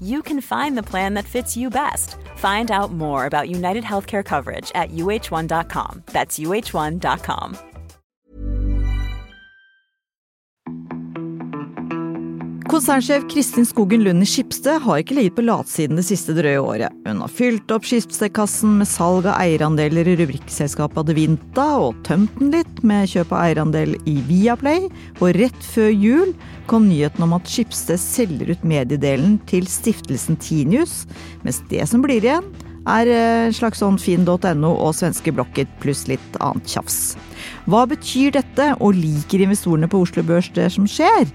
you can find the plan that fits you best. Find out more about United Healthcare coverage at uh1.com. That's uh1.com. Konsernsjef Kristin Skogen Lund i Skipsted har ikke ligget på latsiden det siste drøye året. Hun har fylt opp Skipsted-kassen med salg av eierandeler i rubrikkselskapet Adevinta, og tømt den litt med kjøp av eierandel i Viaplay, og rett før jul kom nyheten om at Skipsted selger ut mediedelen til stiftelsen Tinius, mens det som blir igjen, er en slags sånn finn.no og svenske Blocket pluss litt annet tjafs. Hva betyr dette, og liker investorene på Oslo Børs det som skjer?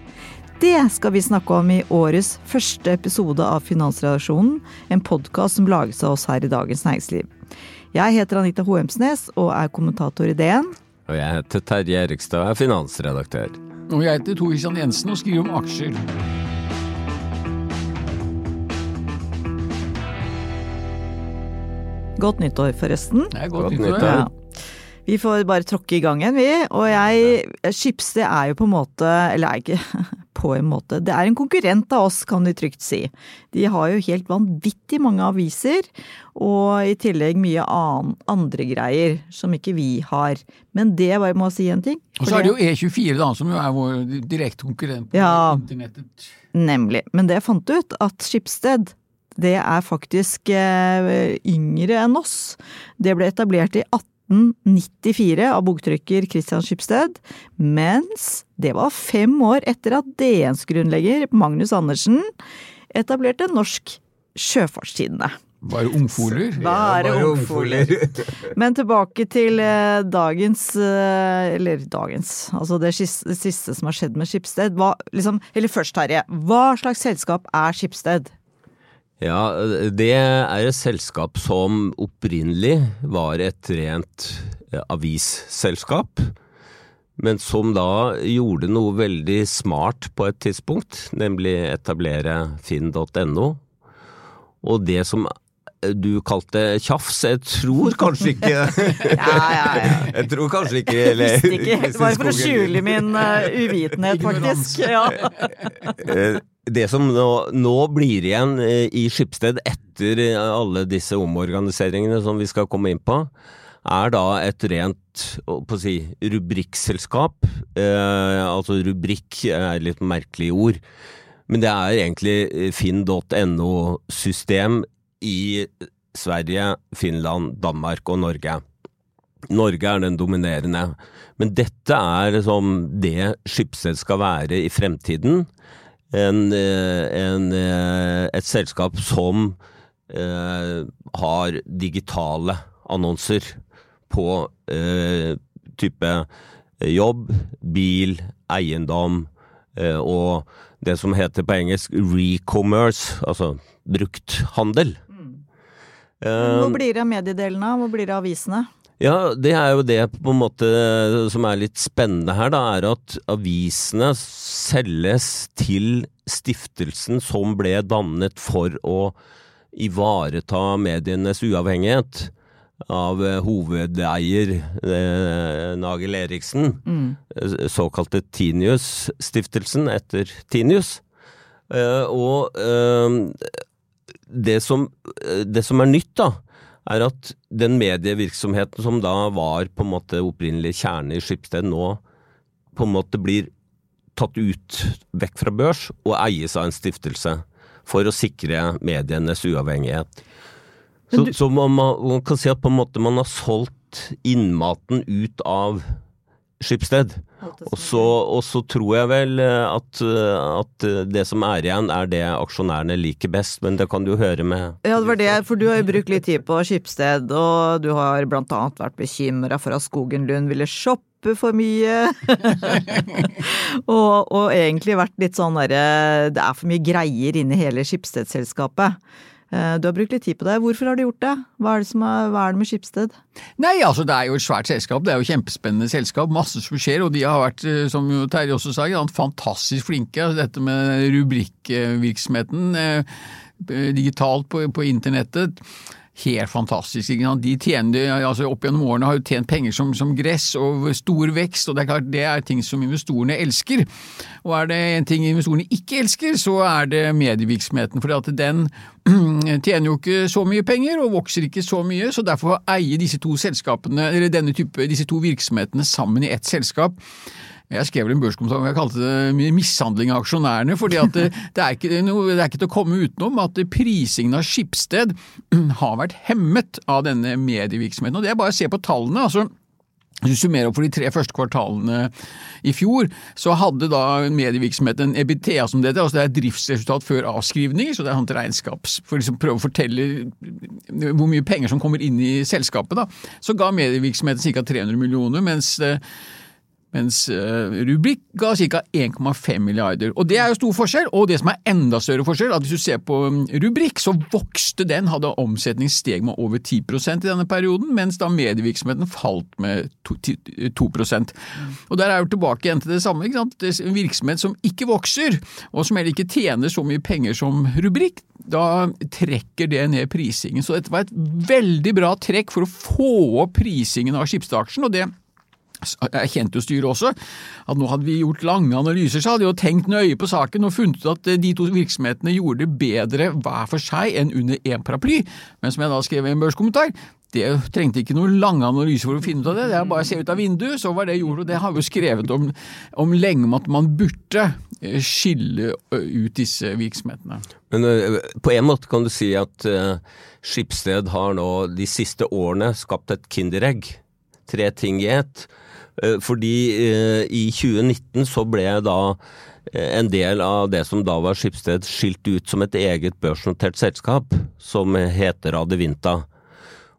Det skal vi snakke om i årets første episode av Finansredaksjonen, en podkast som lages av oss her i Dagens Næringsliv. Jeg heter Anita Hoemsnes og er kommentator i DN. Og jeg heter Terje Erikstad og er finansredaktør. Og jeg heter Tor Kristian Jensen og skriver om aksjer. Godt nyttår, forresten. Det er godt, Godt nyttår. nyttår. Ja. Vi får bare tråkke i gang igjen, vi. Og jeg Skipsted er jo på en måte Eller er ikke på en måte. Det er en konkurrent av oss, kan vi trygt si. De har jo helt vanvittig mange aviser, og i tillegg mye annen, andre greier som ikke vi har. Men det bare må si en ting. Og så er det jo E24, da, som jo er vår direkte konkurrent på Ja. internettet. Nemlig. Men det jeg fant ut, at Skipsted det er faktisk eh, yngre enn oss. Det ble etablert i 1894 av boktrykker Christian Skipsted, mens det var fem år etter at DNs grunnlegger Magnus Andersen etablerte Norsk Sjøfartstidende. Bare ungfoler. Bare ungfoler. Men tilbake til eh, dagens eh, Eller dagens, altså det siste, det siste som har skjedd med Skipsted. Hva, liksom, eller først, Terje. Hva slags selskap er Skipsted? Ja, det er et selskap som opprinnelig var et rent eh, avisselskap, men som da gjorde noe veldig smart på et tidspunkt, nemlig etablere finn.no. Og det som du kalte tjafs, jeg tror kanskje ikke Ja, ja, ja. Jeg tror kanskje ikke Visste ikke Det var for å skjule min eh, uvitenhet, faktisk. Ja. Det som nå, nå blir igjen eh, i Skipsted etter eh, alle disse omorganiseringene som vi skal komme inn på, er da et rent på å si, rubrikkselskap. Eh, altså rubrikk er litt merkelig ord, men det er egentlig eh, finn.no-system i Sverige, Finland, Danmark og Norge. Norge er den dominerende. Men dette er som det Skipsted skal være i fremtiden. En, eh, en, eh, et selskap som eh, har digitale annonser på eh, type jobb, bil, eiendom eh, og det som heter på engelsk recommerce, altså brukthandel. Hvor blir det av mediedelene? Hvor blir det av avisene? Ja, det er jo det på en måte som er litt spennende her, da, er at avisene selges til stiftelsen som ble dannet for å ivareta medienes uavhengighet av eh, hovedeier eh, Nagel Eriksen, mm. såkalte Tinius-stiftelsen etter Tinius. Eh, og eh, det som, det som er nytt, da, er at den medievirksomheten som da var på en måte opprinnelig kjerne i Skipsted, nå på en måte blir tatt ut vekk fra børs og eies av en stiftelse for å sikre medienes uavhengighet. Så, så man, man kan si at på en måte man har solgt innmaten ut av Skipsted. Og så, og så tror jeg vel eh, at, eh, at det som er igjen, er det aksjonærene liker best, men det kan du jo høre med Ja, det var det, for du har jo brukt litt tid på Skipsted, og du har blant annet vært bekymra for at Skogen Lund ville shoppe for mye. og, og egentlig vært litt sånn derre Det er for mye greier inni hele Skipsted-selskapet. Eh, du har brukt litt tid på det. Hvorfor har du gjort det? Hva er det, er, hva er det med Skipsted? Nei, altså det er jo et svært selskap. Det er jo et kjempespennende selskap. Masse som skjer. Og de har vært, eh, som Terje også sa, fantastisk flinke. Dette med rubrikkvirksomheten eh, digitalt på, på internettet helt fantastisk. De tjener, altså Opp gjennom årene har jo tjent penger som, som, gress og stor vekst, og det er klart det er ting som investorene elsker. Og er det en ting investorene ikke elsker, så er det medievirksomheten. For den tjener jo ikke så mye penger og vokser ikke så mye, så derfor eier disse to selskapene, eller denne type, disse to virksomhetene sammen i ett selskap jeg skrev en børskommentar hvor jeg kalte det mishandling av aksjonærene. fordi det, det, er noe, det, er ikke til å komme utenom at prisingen av Skipsted har vært hemmet av denne medievirksomheten. og Det er bare å se på tallene. altså hvis du summerer opp for de tre første kvartalene i fjor, så hadde da medievirksomheten en EBTA som dette, altså det er driftsresultat før avskrivning, så det er sånn regnskaps For å liksom prøve å fortelle hvor mye penger som kommer inn i selskapet, da. Så ga medievirksomheten ca. 300 millioner, mens eh, mens eh, Rubrik ga ca. 1,5 milliarder. Og Det er jo stor forskjell, og det som er enda større forskjell, at hvis du ser på um, Rubrik, så vokste den, hadde omsetning steg med over 10% i denne perioden, mens da medievirksomheten falt med 2, 2 Og Der er jo tilbake igjen til det samme. ikke sant? Det er en virksomhet som ikke vokser, og som heller ikke tjener så mye penger som Rubrik, da trekker det ned prisingen. Så dette var et veldig bra trekk for å få opp prisingen av skipsdagsjen, og det erkjente jo styret også at nå hadde vi gjort lange analyser, så hadde de jo tenkt nøye på saken og funnet ut at eh, de to virksomhetene gjorde det bedre hver for seg enn under én paraply. Men som jeg da skrev i en børskommentar, det trengte ikke noen lange analyser for å finne ut av det. Det er bare å se ut av vinduet, så var det gjort. Og det har vi jo skrevet om, om lenge, om at man burde eh, skille ut disse virksomhetene. Men på en måte kan du si at uh, Skipsted har nå de siste årene skapt et kinderegg. Tre ting i ett. Eh, fordi eh, i 2019 så ble da eh, en del av det som da var Skipsted skilt ut som et eget børsnotert selskap, som heter Adevinta.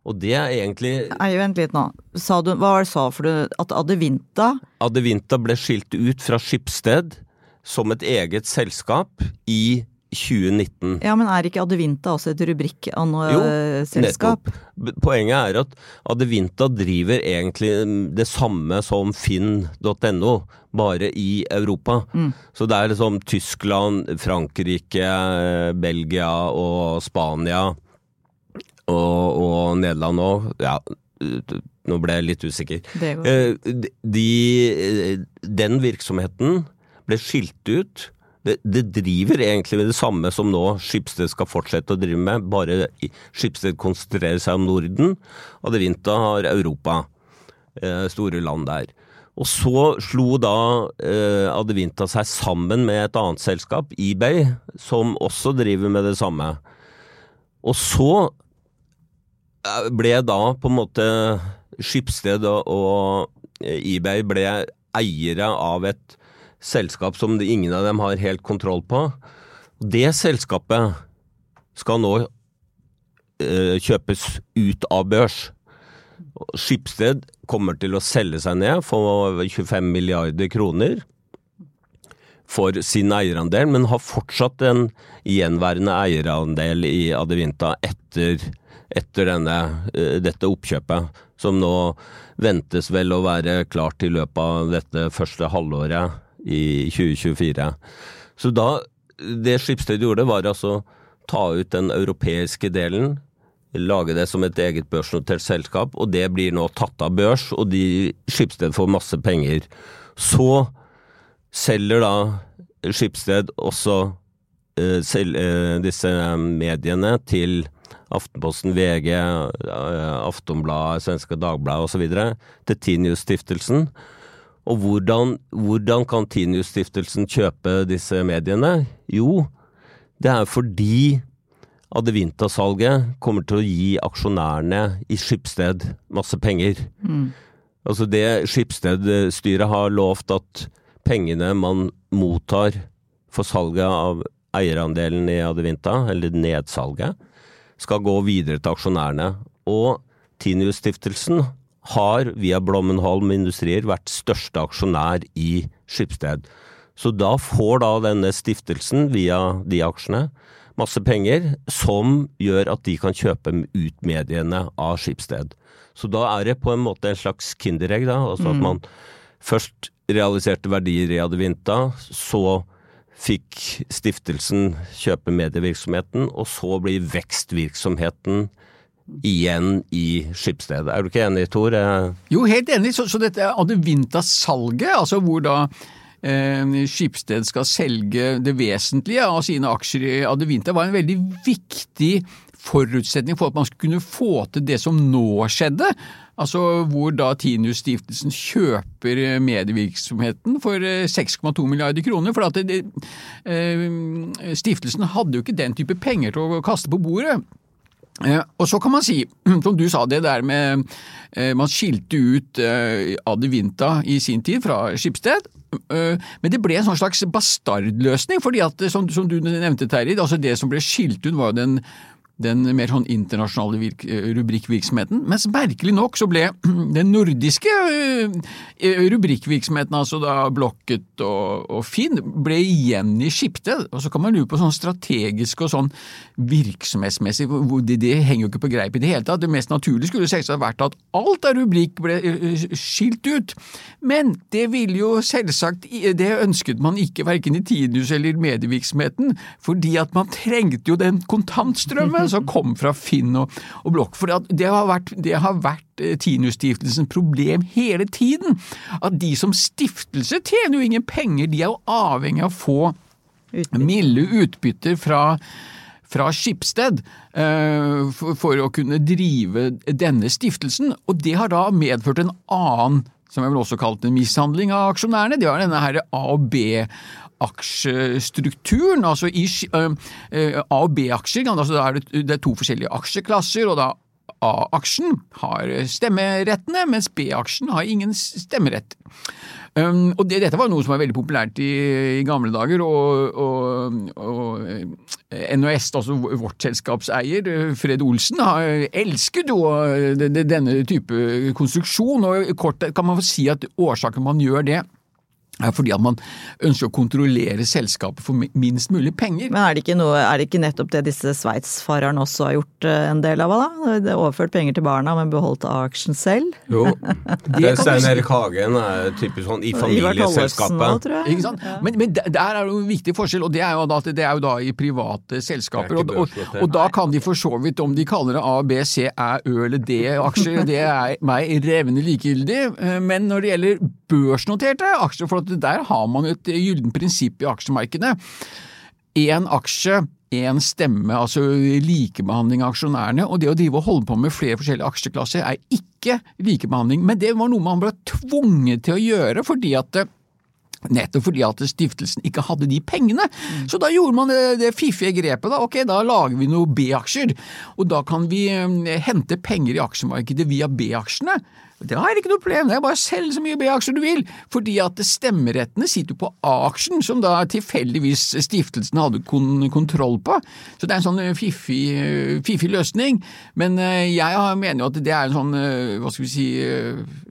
Og det er egentlig Nei, Vent litt nå. Sa du, hva var det sa for du? At Adevinta Adevinta ble skilt ut fra Skipsted som et eget selskap i 2019. Ja, Men er ikke Adevinta også et rubrikk-selskap? Jo, nettopp. Poenget er at Adevinta driver egentlig det samme som finn.no, bare i Europa. Mm. Så det er liksom Tyskland, Frankrike, Belgia og Spania og, og Nederland òg. Ja, nå ble jeg litt usikker. Eh, de, den virksomheten ble skilt ut det, det, driver egentlig med det samme som nå Skipsted skal fortsette å drive med, bare Skipsted konsentrerer seg om Norden. Adevinta har Europa. Eh, store land der. Og så slo da eh, Adevinta seg sammen med et annet selskap, eBay, som også driver med det samme. Og så eh, ble da på en måte Skipsted og, og eBay ble eiere av et selskap som ingen av dem har helt kontroll på. Det selskapet skal nå eh, kjøpes ut av børs. Skipsted kommer til å selge seg ned for 25 milliarder kroner for sin eierandel, men har fortsatt en gjenværende eierandel i Adevinta etter, etter denne, eh, dette oppkjøpet, som nå ventes vel å være klart i løpet av dette første halvåret i 2024. Så da Det Skipsted gjorde, var altså ta ut den europeiske delen, lage det som et eget børsnotert selskap, og det blir nå tatt av børs, og de Skipsted får masse penger. Så selger da Skipsted også eh, selv, eh, disse mediene til Aftenposten, VG, eh, Aftonbladet, Svenske Dagbladet osv. til Tinius-stiftelsen. Og hvordan, hvordan kan Tinius-stiftelsen kjøpe disse mediene? Jo, det er fordi Adevinta-salget kommer til å gi aksjonærene i Skipsted masse penger. Mm. Altså det Skipsted-styret har lovt at pengene man mottar for salget av eierandelen i Adevinta, eller nedsalget, skal gå videre til aksjonærene. Og Tinius-stiftelsen har via Blommenholm Industrier vært største aksjonær i Skipsted. Så da får da denne stiftelsen, via de aksjene, masse penger, som gjør at de kan kjøpe ut mediene av Skipsted. Så da er det på en måte en slags kinderegg, da. Altså at man først realiserte verdier i Adevinta, så fikk stiftelsen kjøpe medievirksomheten, og så blir vekstvirksomheten igjen i Skipsted. Er du ikke enig, Tor? Eh, Jo, helt enig. Så, så dette Adevinta-salget, altså hvor da eh, Skipsted skal selge det vesentlige av sine aksjer i Adevinta, var en veldig viktig forutsetning for at man skulle kunne få til det som nå skjedde. Altså hvor da Tinius-stiftelsen kjøper eh, medievirksomheten for eh, 6,2 milliarder kroner. For at det, eh, stiftelsen hadde jo ikke den type penger til å kaste på bordet. Eh, og så kan man si, som du sa, det der med eh, Man skilte ut eh, Adevinta i sin tid fra Skipsted. Men det ble en sånn slags bastardløsning, fordi at, som du nevnte, Terje, altså det som ble skilt ut var jo den den mer sånn internasjonale virk, rubrikkvirksomheten, mens merkelig nok så ble den nordiske eh, rubrikkvirksomheten, altså da Blokket og, og Finn, ble igjen i skiptet. Og så kan man lure på sånn strategisk og sånn virksomhetsmessig, det, det henger jo ikke på greip i det hele tatt. Det mest naturlige skulle selvsagt vært at alt av rubrikk ble eh, skilt ut, men det ville jo selvsagt Det ønsket man ikke, verken i Tidus eller medievirksomheten, fordi at man trengte jo den kontantstrømmen som kom fra Finn og, og Blokk. For det har vært, det har vært eh, Tinius-stiftelsens problem hele tiden. At de som stiftelse tjener jo ingen penger, de er jo avhengig av å få milde utbytter fra fra Skipsted uh, for, å kunne drive denne stiftelsen, og det har da medført en annen, som jeg vil også kalle en mishandling av aksjonærene, det var denne her A og B aksjestrukturen, altså i uh, A- og B-aksjer, altså det, er to forskjellige aksjeklasser, og da A-aksjen har stemmerettene, mens B-aksjen har ingen stemmerett. Og det, Dette var noe som var veldig populært i, i gamle dager, og, og, og NHS, altså vårt selskapseier, Fred Olsen, har elsket jo denne type konstruksjon. og Kort kan man si at årsaken man gjør det, er fordi at man ønsker å kontrollere selskapet for minst mulig penger. Men er det ikke, noe, er det ikke nettopp det disse sveitsfarerne også har gjort en del av? da? Det er overført penger til barna, men beholdt aksjen selv? Jo. det Stein Erik Hagen er typisk sånn i familieselskapet. Ikke sant? Men, men, der er det jo en viktig forskjell, og det er jo da, det er jo da i private selskaper. Og, og, og, da kan de for så vidt, om de kaller det A, B, C, Æ, Ø eller D-aksjer, det er meg revende likegyldig. Men når det gjelder børsnoterte aksjer, for der har man et gylden prinsipp i aksjemarkedet. Én aksje, én stemme, altså likebehandling av aksjonærene. Og det å drive og holde på med flere forskjellige aksjeklasser er ikke likebehandling, men det var noe man ble tvunget til å gjøre fordi at Nettopp fordi at stiftelsen ikke hadde de pengene. Mm. Så da gjorde man det, det fiffige grepet. Da ok, da lager vi noen B-aksjer, og da kan vi hente penger i aksjemarkedet via B-aksjene. Det har jeg ikke noe problem, er bare selg så mye B-aksjer du vil, fordi at stemmerettene sitter på A-aksjen, som da tilfeldigvis stiftelsen hadde kon kontroll på. Så det er en sånn fiffig, fiffig løsning. Men jeg mener jo at det er en sånn, hva skal vi si,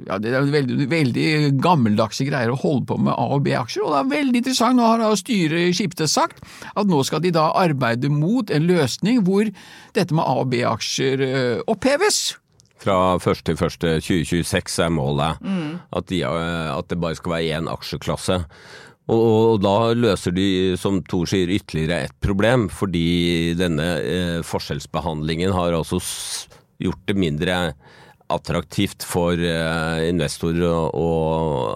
ja, det er veldig, veldig gammeldagse greier å holde på med A- og B-aksjer, og det er veldig interessant. Nå har da styret i Skipsted sagt at nå skal de da arbeide mot en løsning hvor dette med A- og B-aksjer oppheves. Fra 1.1.2026 er målet mm. at, de, at, det bare skal være én aksjeklasse. Og, da løser de, som Thor sier, ytterligere ett problem, fordi denne eh, forskjellsbehandlingen har altså gjort det mindre attraktivt for eh, investorer å, å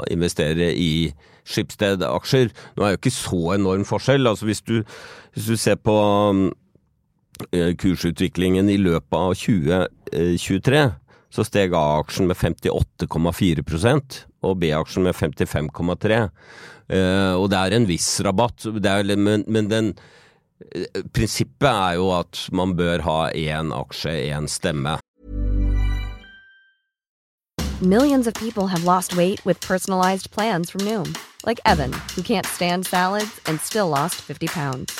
investere i Skipsted-aksjer. Nå er jo ikke så enorm forskjell. altså Hvis du, hvis du ser på kursutviklingen i løpet av 2023, så steg A-aksjen med 58,4% og B-aksjen med 55,3 Og det er en viss rabatt, er, men, men den, prinsippet er jo at man bør ha én aksje, én stemme. Millions of people have lost weight with personalized plans from Noom. Like Evan, who can't stand salads and still lost 50 pounds.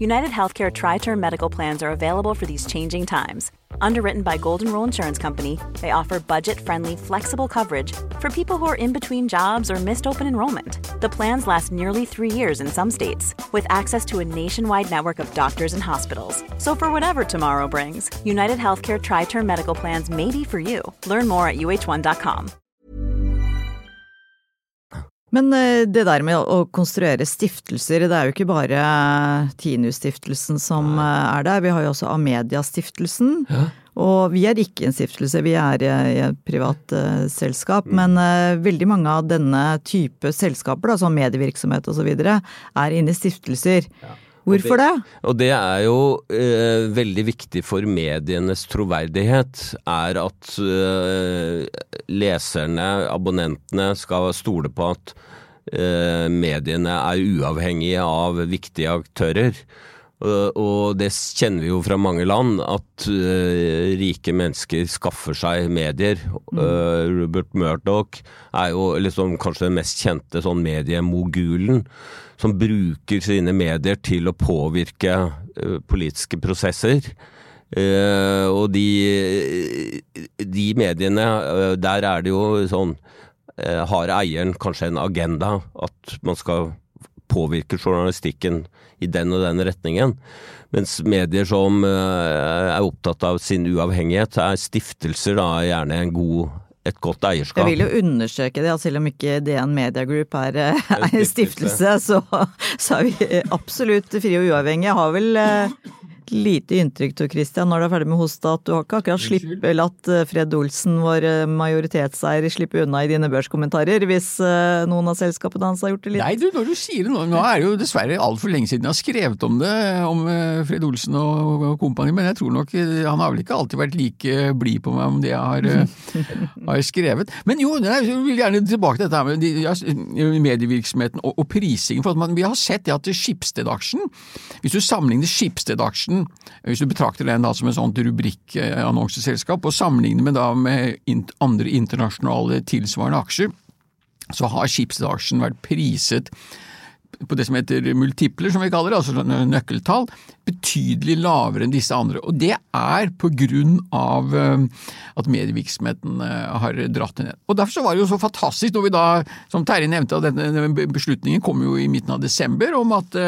United Healthcare Tri Term Medical Plans are available for these changing times. Underwritten by Golden Rule Insurance Company, they offer budget friendly, flexible coverage for people who are in between jobs or missed open enrollment. The plans last nearly three years in some states, with access to a nationwide network of doctors and hospitals. So, for whatever tomorrow brings, United Healthcare Tri Term Medical Plans may be for you. Learn more at uh1.com. Men eh, det der med å konstruere stiftelser, det er jo ikke bare Tinus-stiftelsen som eh, er der. Vi har jo også Amedia-stiftelsen. Ja. Og vi er ikke en stiftelse, vi er i et privat uh, selskap. Men uh, veldig mange av denne type selskaper, da, som medievirksomhet osv., er inne i stiftelser. Ja. Hvorfor det? Og det er jo eh, veldig viktig for medienes troverdighet. Er at eh, leserne, abonnentene, skal stole på at eh, mediene er uavhengige av viktige aktører. Og det kjenner vi jo fra mange land, at uh, rike mennesker skaffer seg medier. Mm. Uh, Robert Murdoch er jo liksom kanskje den mest kjente sånn mediemogulen, som bruker sine medier til å påvirke politiske prosesser. og de, de mediene, der er det jo sånn Har eieren kanskje en agenda at man skal påvirke journalistikken i den og den retningen. Mens medier som eh, er opptatt av sin uavhengighet, er stiftelser da gjerne en god et godt eierskap. Jeg vil jo understreke det, at selv om ikke DN Media Group er, eh, er en stiftelse, så, så, er vi absolutt frie og uavhengige. Har vel lite inntrykk Tor Christian, når du er ferdig med hosta, at du har ikke akkurat slipp, latt eh, Fred Olsen, vår eh, majoritetseier, slippe unna i dine børskommentarer, hvis eh, noen av selskapene hans har gjort det litt Nei, du, når du sier det nå, nå er det jo dessverre altfor lenge siden jeg har skrevet om det, om Fred Olsen og, og kompani, men jeg tror nok han har vel ikke alltid vært like blid på meg om det jeg har, har skrevet. Men jo, jeg vil gjerne tilbake til dette med medievirksomheten og, og prisingen. for man, Vi har sett det at Skipsted-aksjen, hvis du sammenligner Skipsted-aksjen hvis du betrakter den da som et sånt rubrikkannonseselskap, og sammenligner med, da med andre internasjonale tilsvarende aksjer, så har skipsdagsjen vært priset på det som heter multipler, som vi kaller det, altså nøkkeltall, betydelig lavere enn disse andre. Og det er på grunn av eh, at medievirksomheten eh, har dratt ned. Og Derfor så var det jo så fantastisk når vi da, som Terje nevnte, at denne beslutningen kom jo i midten av desember om at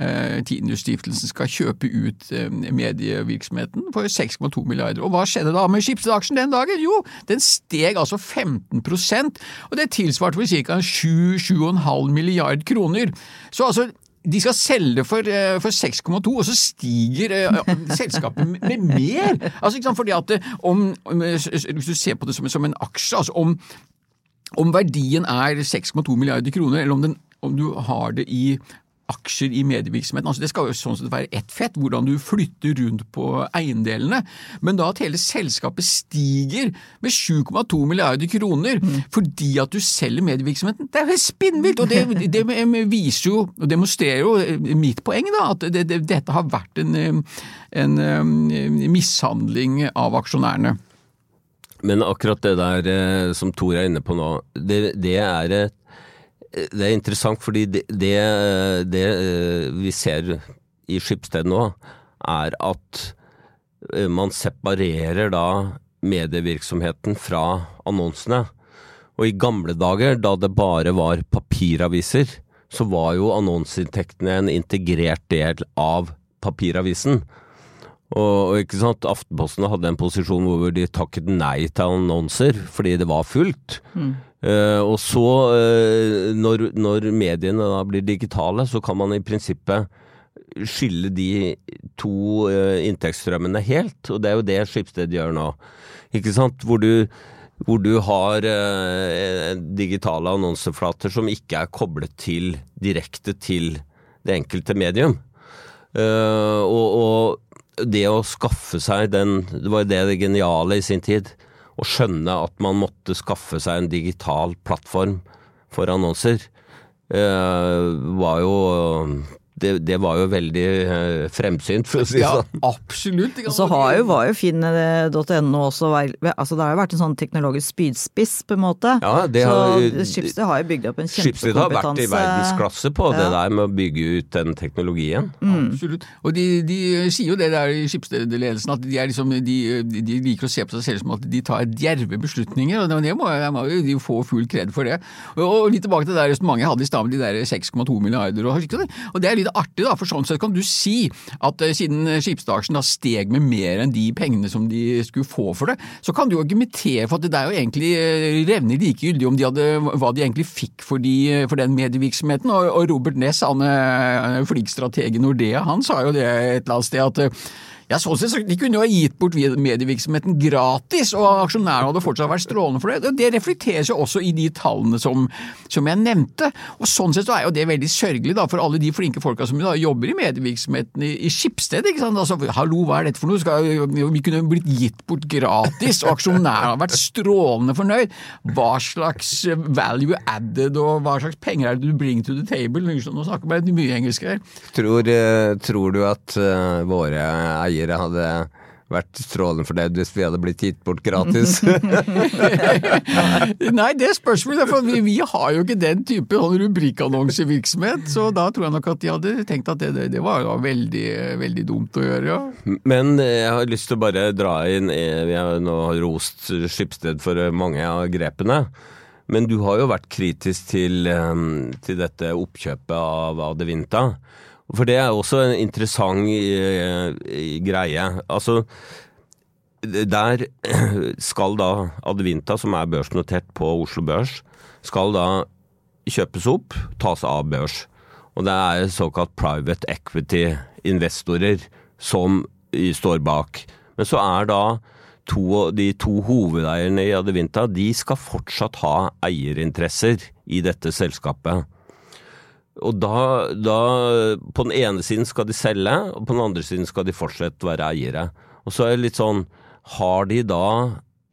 eh, Eh, skal kjøpe ut eh, medievirksomheten for 6,2 milliarder. Og hva skjedde da med Schibsted-aksjen den dagen? Jo, den steg altså 15% og det tilsvarte for ca. 7-7,5 milliard kroner. Så altså de skal selge for, eh, for 6,2, og så stiger selskapet med, mer! Altså, ikke sant, fordi at om, Hvis du ser på det som, som en aksje, altså om, om verdien er 6,2 milliarder kroner, eller om, den, om du har det i aksjer i medievirksomheten. Altså Det skal jo sånn sett være ett fett, hvordan du flytter rundt på eiendelene. Men da at hele selskapet stiger med 7,2 milliarder kroner mm. fordi at du selger medievirksomheten, det er jo spinnvilt! Og det, det, viser jo, og demonstrerer jo eh, mitt poeng, da, at det, det, dette har vært en, eh, en, en eh, mishandling av aksjonærene. Men akkurat det der som Tor er inne på nå, det, det er et det er interessant, fordi det, det, det eh, vi ser i Skipsted nå, er at eh, man separerer da medievirksomheten fra annonsene. Og i gamle dager, da det bare var papiraviser, så var jo annonseinntektene en integrert del av papiravisen. Og, ikke sant, Aftenposten hadde en posisjon hvor de takket nei til annonser fordi det var fullt. Eh, og så, uh, når, når mediene da blir digitale, så kan man i prinsippet skille de to uh, inntektsstrømmene helt, og det er jo det Skipsted gjør nå. Ikke sant? Hvor du, hvor du har digitale annonseflater som ikke er koblet til direkte til det enkelte medium. Og, og det å skaffe seg den Det var jo det, det geniale i sin tid. Å skjønne at man måtte skaffe seg en digital plattform for annonser, eh, var jo det, det var jo veldig eh, fremsynt, for å si det Ja, sånn. absolutt. Og så har jo, var jo finn.no også altså Det har jo vært en sånn teknologisk spydspiss, på en måte. Ja, det så har- Schibsted har jo bygd opp en kjempekompetanse. Schibsted har vært i verdensklasse på det der med å bygge ut den teknologien. Absolutt. Og de, de sier jo det der i Schibsted-ledelsen, at de, er liksom, de, de liker å se på seg selv som at de tar djerve beslutninger, og det må, jeg må jo de få full kred for det. Og, og litt tilbake til det der resonnementet jeg hadde i stad med de der 6,2 milliarder, og, og det er litt artig, da, for sånn sett kan du si at eh, siden skipsdagsjen da steg med mer enn de pengene som de skulle få for det, så kan du jo argumentere for at det er jo egentlig eh, revner likegyldig om de hadde, hva de egentlig fikk for, de, for den medievirksomheten. Og, og Robert Ness, han eh, flink strateg i Nordea, han sa jo det et eller annet sted at ja, sånn sett, De kunne jo ha gitt bort medievirksomheten gratis, og aksjonærene hadde fortsatt vært strålende for det. Det reflekteres jo også i de tallene som, som jeg nevnte. og Sånn sett så er jo det veldig sørgelig da, for alle de flinke folka som da jobber i medievirksomheten i, i Skipsted. ikke sant? Altså, Hallo, hva er dette for noe? Skal, vi kunne blitt gitt bort gratis, og aksjonærene har vært strålende fornøyd. Hva slags value added og hva slags penger er det du bringer to the table? Nå snakker vi mye engelsk her. Tror, eh, tror du at eh, våre eiere hadde vært strålende fornøyd hvis vi hadde blitt gitt bort gratis? Nei, det spørs vel, for vi, vi har jo ikke den type sånn rubrikkannonsevirksomhet, så da tror jeg nok at de hadde tenkt at det, det, det var veldig, veldig dumt å gjøre. Ja. Men eh, jeg har lyst til å bare dra inn eh, Vi har nå rost Skipsted for eh, mange av grepene. Men du har jo vært kritisk til, til dette oppkjøpet av Adevinta. For det er også en interessant uh, greie. Altså, der skal da Advinta, som er børsnotert på Oslo Børs, skal da kjøpes opp, tas av børs. Og det er såkalt private equity-investorer som står bak. Men så er da to, de to hovedeierne i Adevinta, de skal fortsatt ha eierinteresser i dette selskapet. Og da, da På den ene siden skal de selge, og på den andre siden skal de fortsatt være eiere. Og så er det litt sånn Har de da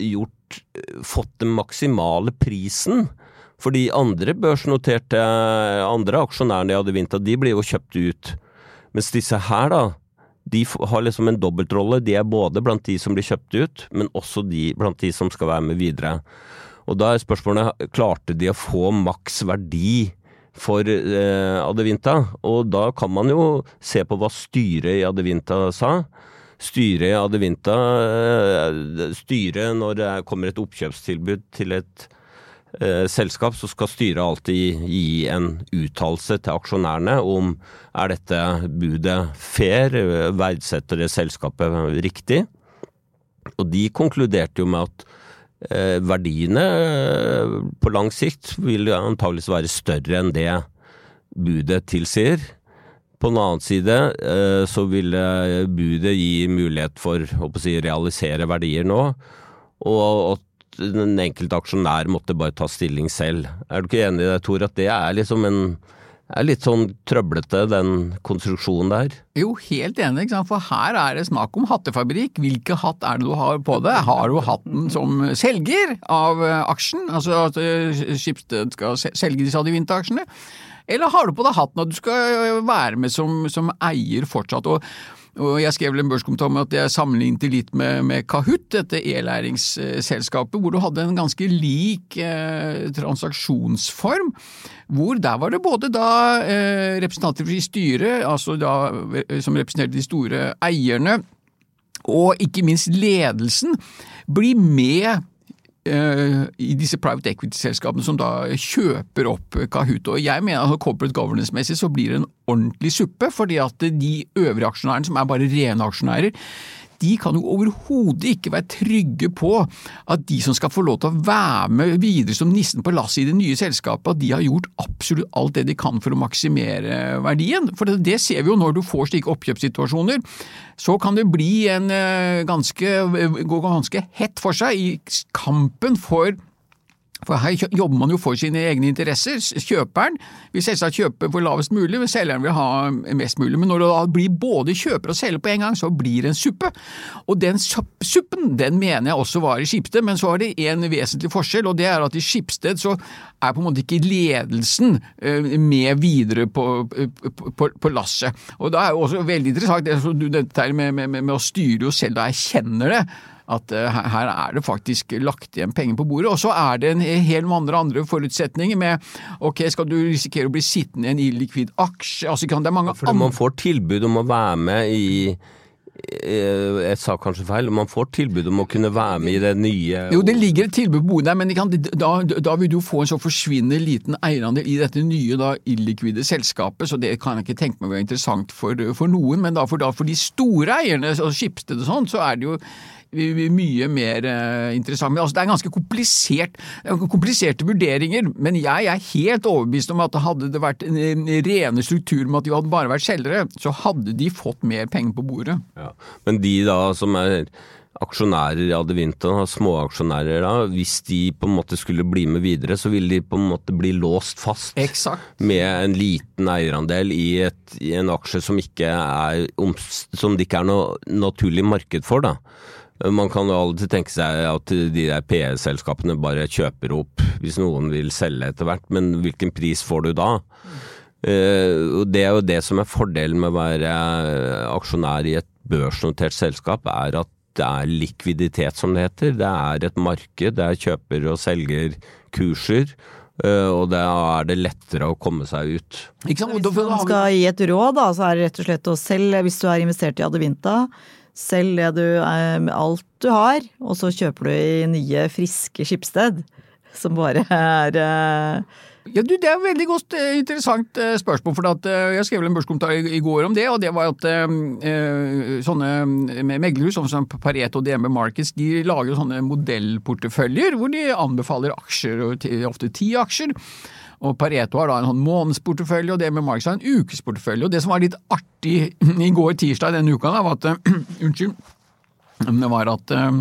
gjort fått den maksimale prisen? For de andre børsnoterte andre aksjonærene de hadde vinta, de blir jo kjøpt ut. Mens disse her, da, de har liksom en dobbeltrolle. De er både blant de som blir kjøpt ut, men også de blant de som skal være med videre. Og da er spørsmålet klarte de å få maks verdi for eh, Adevinta? Og da kan man jo se på hva styret i Adevinta sa. Styret i Adevinta eh, Styret, når det er- kommer et oppkjøpstilbud til et eh, selskap, så skal styret alltid gi en uttalelse til aksjonærene om er dette budet fair, verdsetter det selskapet riktig? Og de konkluderte jo med at verdiene eh, på lang sikt vil antageligvis være større enn det budet tilsier. På den annen side eh, så ville budet gi mulighet for å si, realisere verdier nå, og at den enkelte aksjonær måtte bare ta stilling selv. Er du ikke enig i det, Tor, at det er liksom en er litt sånn trøblete, den konstruksjonen der? Jo, helt enig, for her er det snakk om hattefabrikk. Hvilke hatt er det du har på deg? Har du hatten som selger av eh, aksjen, altså at Skipsted skal selge disse Adevinta-aksjene? Eller har du på deg hatten at du skal være med som, som eier fortsatt? Og, og jeg skrev vel en børskommentar om at jeg sammenlignet det litt med, med Kahoot, dette e-læringsselskapet, hvor du hadde en ganske lik eh, transaksjonsform. Hvor der var det både da eh, representanter i styret, altså da eh, som representerte de store eierne, og ikke minst ledelsen, blir med i disse private equity-selskapene som da kjøper opp Kahoot. Og jeg mener at corporate governance-messig så blir det en ordentlig suppe, fordi at de øvrige aksjonærene, som er bare rene aksjonærer, de kan jo overhodet ikke være trygge på at de som skal få lov til å være med videre som nissen på lasset i det nye selskapet, at de har gjort absolutt alt det de kan for å maksimere verdien. For det, det ser vi jo når du får slike oppkjøpssituasjoner. Så kan det bli en eh, ganske, gå ganske hett for seg i kampen for for her jobber man jo for sine egne interesser. Kjøperen vil selvsagt kjøpe for lavest mulig, men selgeren vil ha mest mulig. Men når det da blir både kjøper og selger på en gang, så blir det en suppe. Og den suppen den mener jeg også var i Skipsted, men så er det en vesentlig forskjell, og det er at i Skipsted så er på en måte ikke ledelsen eh, med videre på, på, på lasset. Og da er jo også veldig interessant det, dette med, med, med, med å styre jo selv da jeg kjenner det at uh, her er det faktisk lagt igjen penger på bordet. Og så er det en hel andre andre forutsetninger med ok, skal du risikere å bli sittende i en illikvid aksje altså kan det er mange ja, For man får tilbud om å være med i eh, jeg sa kanskje feil, man får tilbud om å kunne være med i det nye Jo, det ligger et tilbud på bordet der, men kan, da, da, vil du få en så forsvinnende liten eierandel i dette nye da, illikvide selskapet, så det kan jeg ikke tenke meg være interessant for, for noen. Men da for, da for de store eierne, altså Skipsted og sånn, så er det jo mye mer uh, interessant. Men altså, det er ganske komplisert, kompliserte vurderinger, men jeg er helt overbevist om at hadde det vært en, en rene struktur med at de hadde bare vært selgere, så hadde de fått mer penger på bordet. Ja. Men de da som er aksjonærer i Adevinta, småaksjonærer da, hvis de på en måte skulle bli med videre, så ville de på en måte bli låst fast Exakt. med en liten eierandel i, et, i en aksje som, ikke er, som det ikke er noe naturlig marked for. da. Man kan jo alltid tenke seg at de der PE-selskapene bare kjøper opp hvis noen vil selge etter hvert, men hvilken pris får du da? Uh, det er jo det som er fordelen med å være aksjonær i et børsnotert selskap, er at det er likviditet, som det heter. Det er et marked, det er kjøper og selger kurser. Uh, og da er det lettere å komme seg ut. Hvis man skal gi et råd, da, så er det rett og slett å selge hvis du er investert i Adevinta Selg det du, eh, alt du har, og så kjøper du i nye, friske skipssted. Som bare er eh, ja, du, Det er et veldig godt, eh, interessant spørsmål. for at, Jeg skrev en børskommentar i, går om det. og det var at eh, Sånne meglerhus som Pareto og DNB Markets de lager sånne modellporteføljer hvor de anbefaler aksjer, ofte ti aksjer. Og Pareto har da en sånn månedsportefølje, og det med Marx har en ukesportefølje. Og det som var litt artig i går tirsdag denne uka, da, var at Unnskyld. Det var at uh,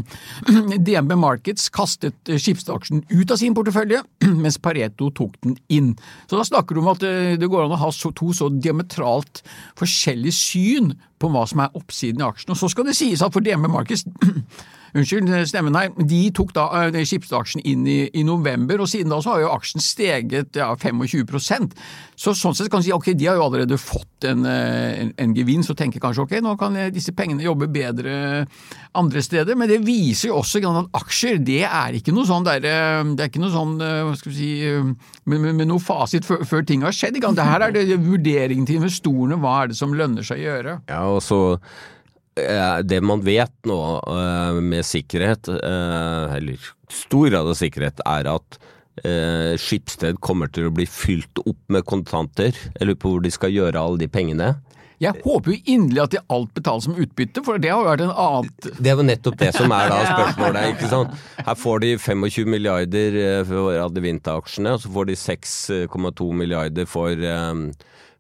DNB Markets kastet uh, skipsaksjen ut av sin portefølje, mens Pareto tok den inn. Så da snakker du om at det går an å ha to så diametralt forskjellige syn på hva som er oppsiden i aksjen. Og så skal det sies at for DNB Markets Unnskyld stemmen her. De tok da uh, skipsaksjen inn i, i, november, og siden da så har jo aksjen steget ja, 25% Så sånn sett kan du si ok, de har jo allerede fått en, uh, en, en gevinst og tenker kanskje ok, nå kan disse pengene jobbe bedre andre steder. Men det viser jo også at aksjer det er ikke noe sånn der, det er ikke noe sånn hva skal vi si, med, med, med noe fasit før, før, ting har skjedd. Det her er det vurderingen til investorene, hva er det som lønner seg å gjøre. Ja, og så Eh, det man vet nå eh, med sikkerhet, eh, eller stor grad av sikkerhet, er at Skipsted kommer til å bli fylt opp med kontanter. Jeg lurer på hvor de skal gjøre alle de pengene. Jeg håper jo inderlig at de alt betales som utbytte, for det har jo vært en annen Det er jo nettopp det som er da spørsmålet, ikke sant. Her får de 25 milliarder for Adevinta-aksjene, og så får de 6,2 milliarder for,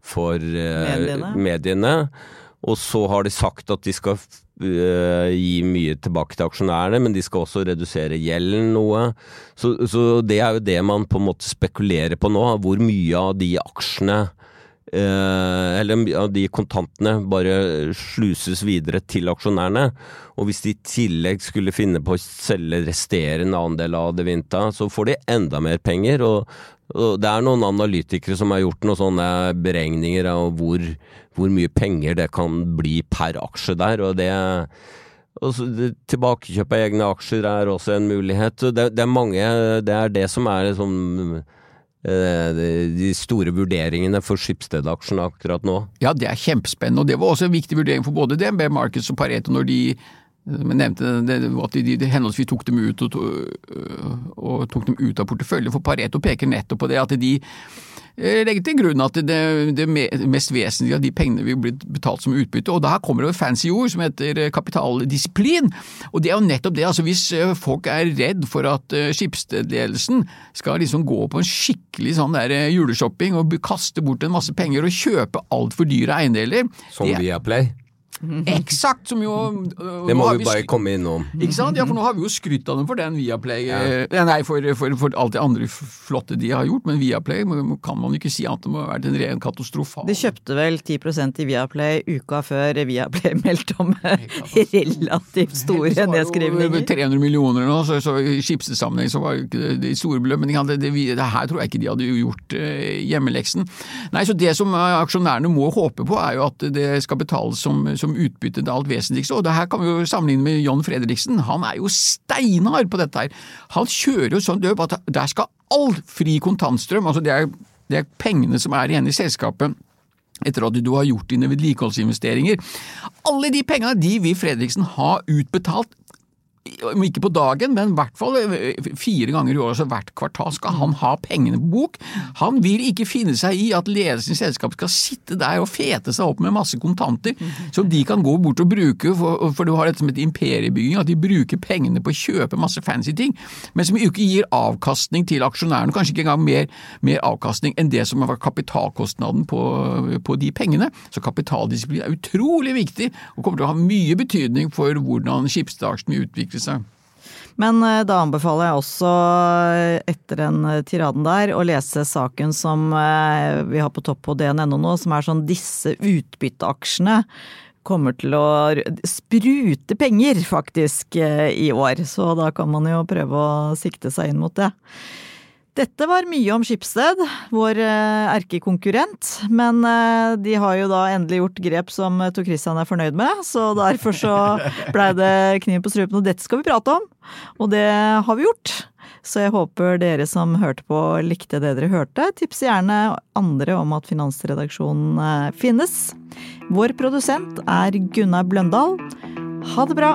for mediene. mediene. Og så har de sagt at de skal uh, gi mye tilbake til aksjonærene, men de skal også redusere gjelden noe. Så, så, det er jo det man på en måte spekulerer på nå. Hvor mye av de aksjene uh, eller av de kontantene bare sluses videre til aksjonærene. Og hvis de i tillegg skulle finne på å selge resterende andel av Devinta, så får de enda mer penger. Og, det er noen analytikere som har gjort noen sånne beregninger av hvor hvor mye penger det kan bli per aksje der. og det Tilbakekjøp av egne aksjer er også en mulighet. Det, det, er mange, det er det som er liksom, de store vurderingene for Skipsted-aksjen akkurat nå. Ja, det er kjempespennende, og det var også en viktig vurdering for både DNB Markets og Pareto når de Men nevnte det, at de, de henholdsvis tok dem ut og, og, tok dem ut av portefølje, For Pareto peker nettopp på det at de legger til grunn at det, det mest vesentlige av de pengene vil bli betalt som utbytte. Og da kommer det et fancy ord som heter eh, kapitaldisiplin. Og det er jo nettopp det. altså Hvis eh, folk er redd for at skipsledelsen skal liksom gå på en skikkelig sånn der juleshopping og kaste bort en masse penger og kjøpe altfor dyre eiendeler Som Viaplay? Eksakt! Som jo øh, Det må vi bare komme innom. Ikke sant? Ja, for nå har vi jo skrytt av dem for den Viaplay ja. eh, Nei, for, for, for, alt det andre flotte de har gjort, men Viaplay kan man ikke si at det må ha vært en ren katastrofal De kjøpte vel 10% i Viaplay uka før Viaplay meldte om relativt store nedskrivninger. 300 millioner nå, så, så i skipssammenheng så var ikke de store beløp. Men det, det, det, her tror jeg ikke de hadde gjort eh, hjemmeleksen. Nei, så det som aksjonærene må håpe på, er jo at det skal betales som, som utbytte det alt vesentligste. Og det her kan vi jo sammenligne med John Fredriksen. Han er jo steinhard på dette her. Han kjører jo sånn løp at der skal all fri kontantstrøm, altså det er, det er pengene som er igjen i selskapet etter at du har gjort dine vedlikeholdsinvesteringer. Alle de pengene de vil Fredriksen ha utbetalt om ikke på dagen, men i hvert fall eh, fire ganger i året, altså hvert kvartal, skal han ha pengene på bok. Han vil ikke finne seg i at ledelsen i selskapet skal sitte der og fete seg opp med masse kontanter som de kan gå bort og bruke, for, for du har dette som et imperiebygging, at de bruker pengene på å kjøpe masse fancy ting, men som ikke gir avkastning til aksjonærene, kanskje ikke engang mer, mer avkastning enn det som vært kapitalkostnaden på, på de pengene. Så kapitaldisiplin er utrolig viktig og kommer til å ha mye betydning for hvordan skipsdragsjen utvikler utvikle. Men eh, da anbefaler jeg også, eh, etter den eh, tiraden der, å lese saken som vi har på topp på DNNO nå, som er sånn disse utbytteaksjene kommer til å sprute penger, faktisk, i år. Så da kan man jo prøve å sikte seg inn mot det. Dette var mye om Skipsted, vår eh, erkekonkurrent. Men eh, de har jo da endelig gjort grep som Tor Christian er fornøyd med, så derfor så blei det kniv på strupen. Og dette skal vi prate om, og det har vi gjort. Så jeg håper dere som hørte på likte det dere hørte. Tips gjerne andre om at Finansredaksjonen eh, finnes. Vår produsent er Gunnar Bløndal. Ha det bra!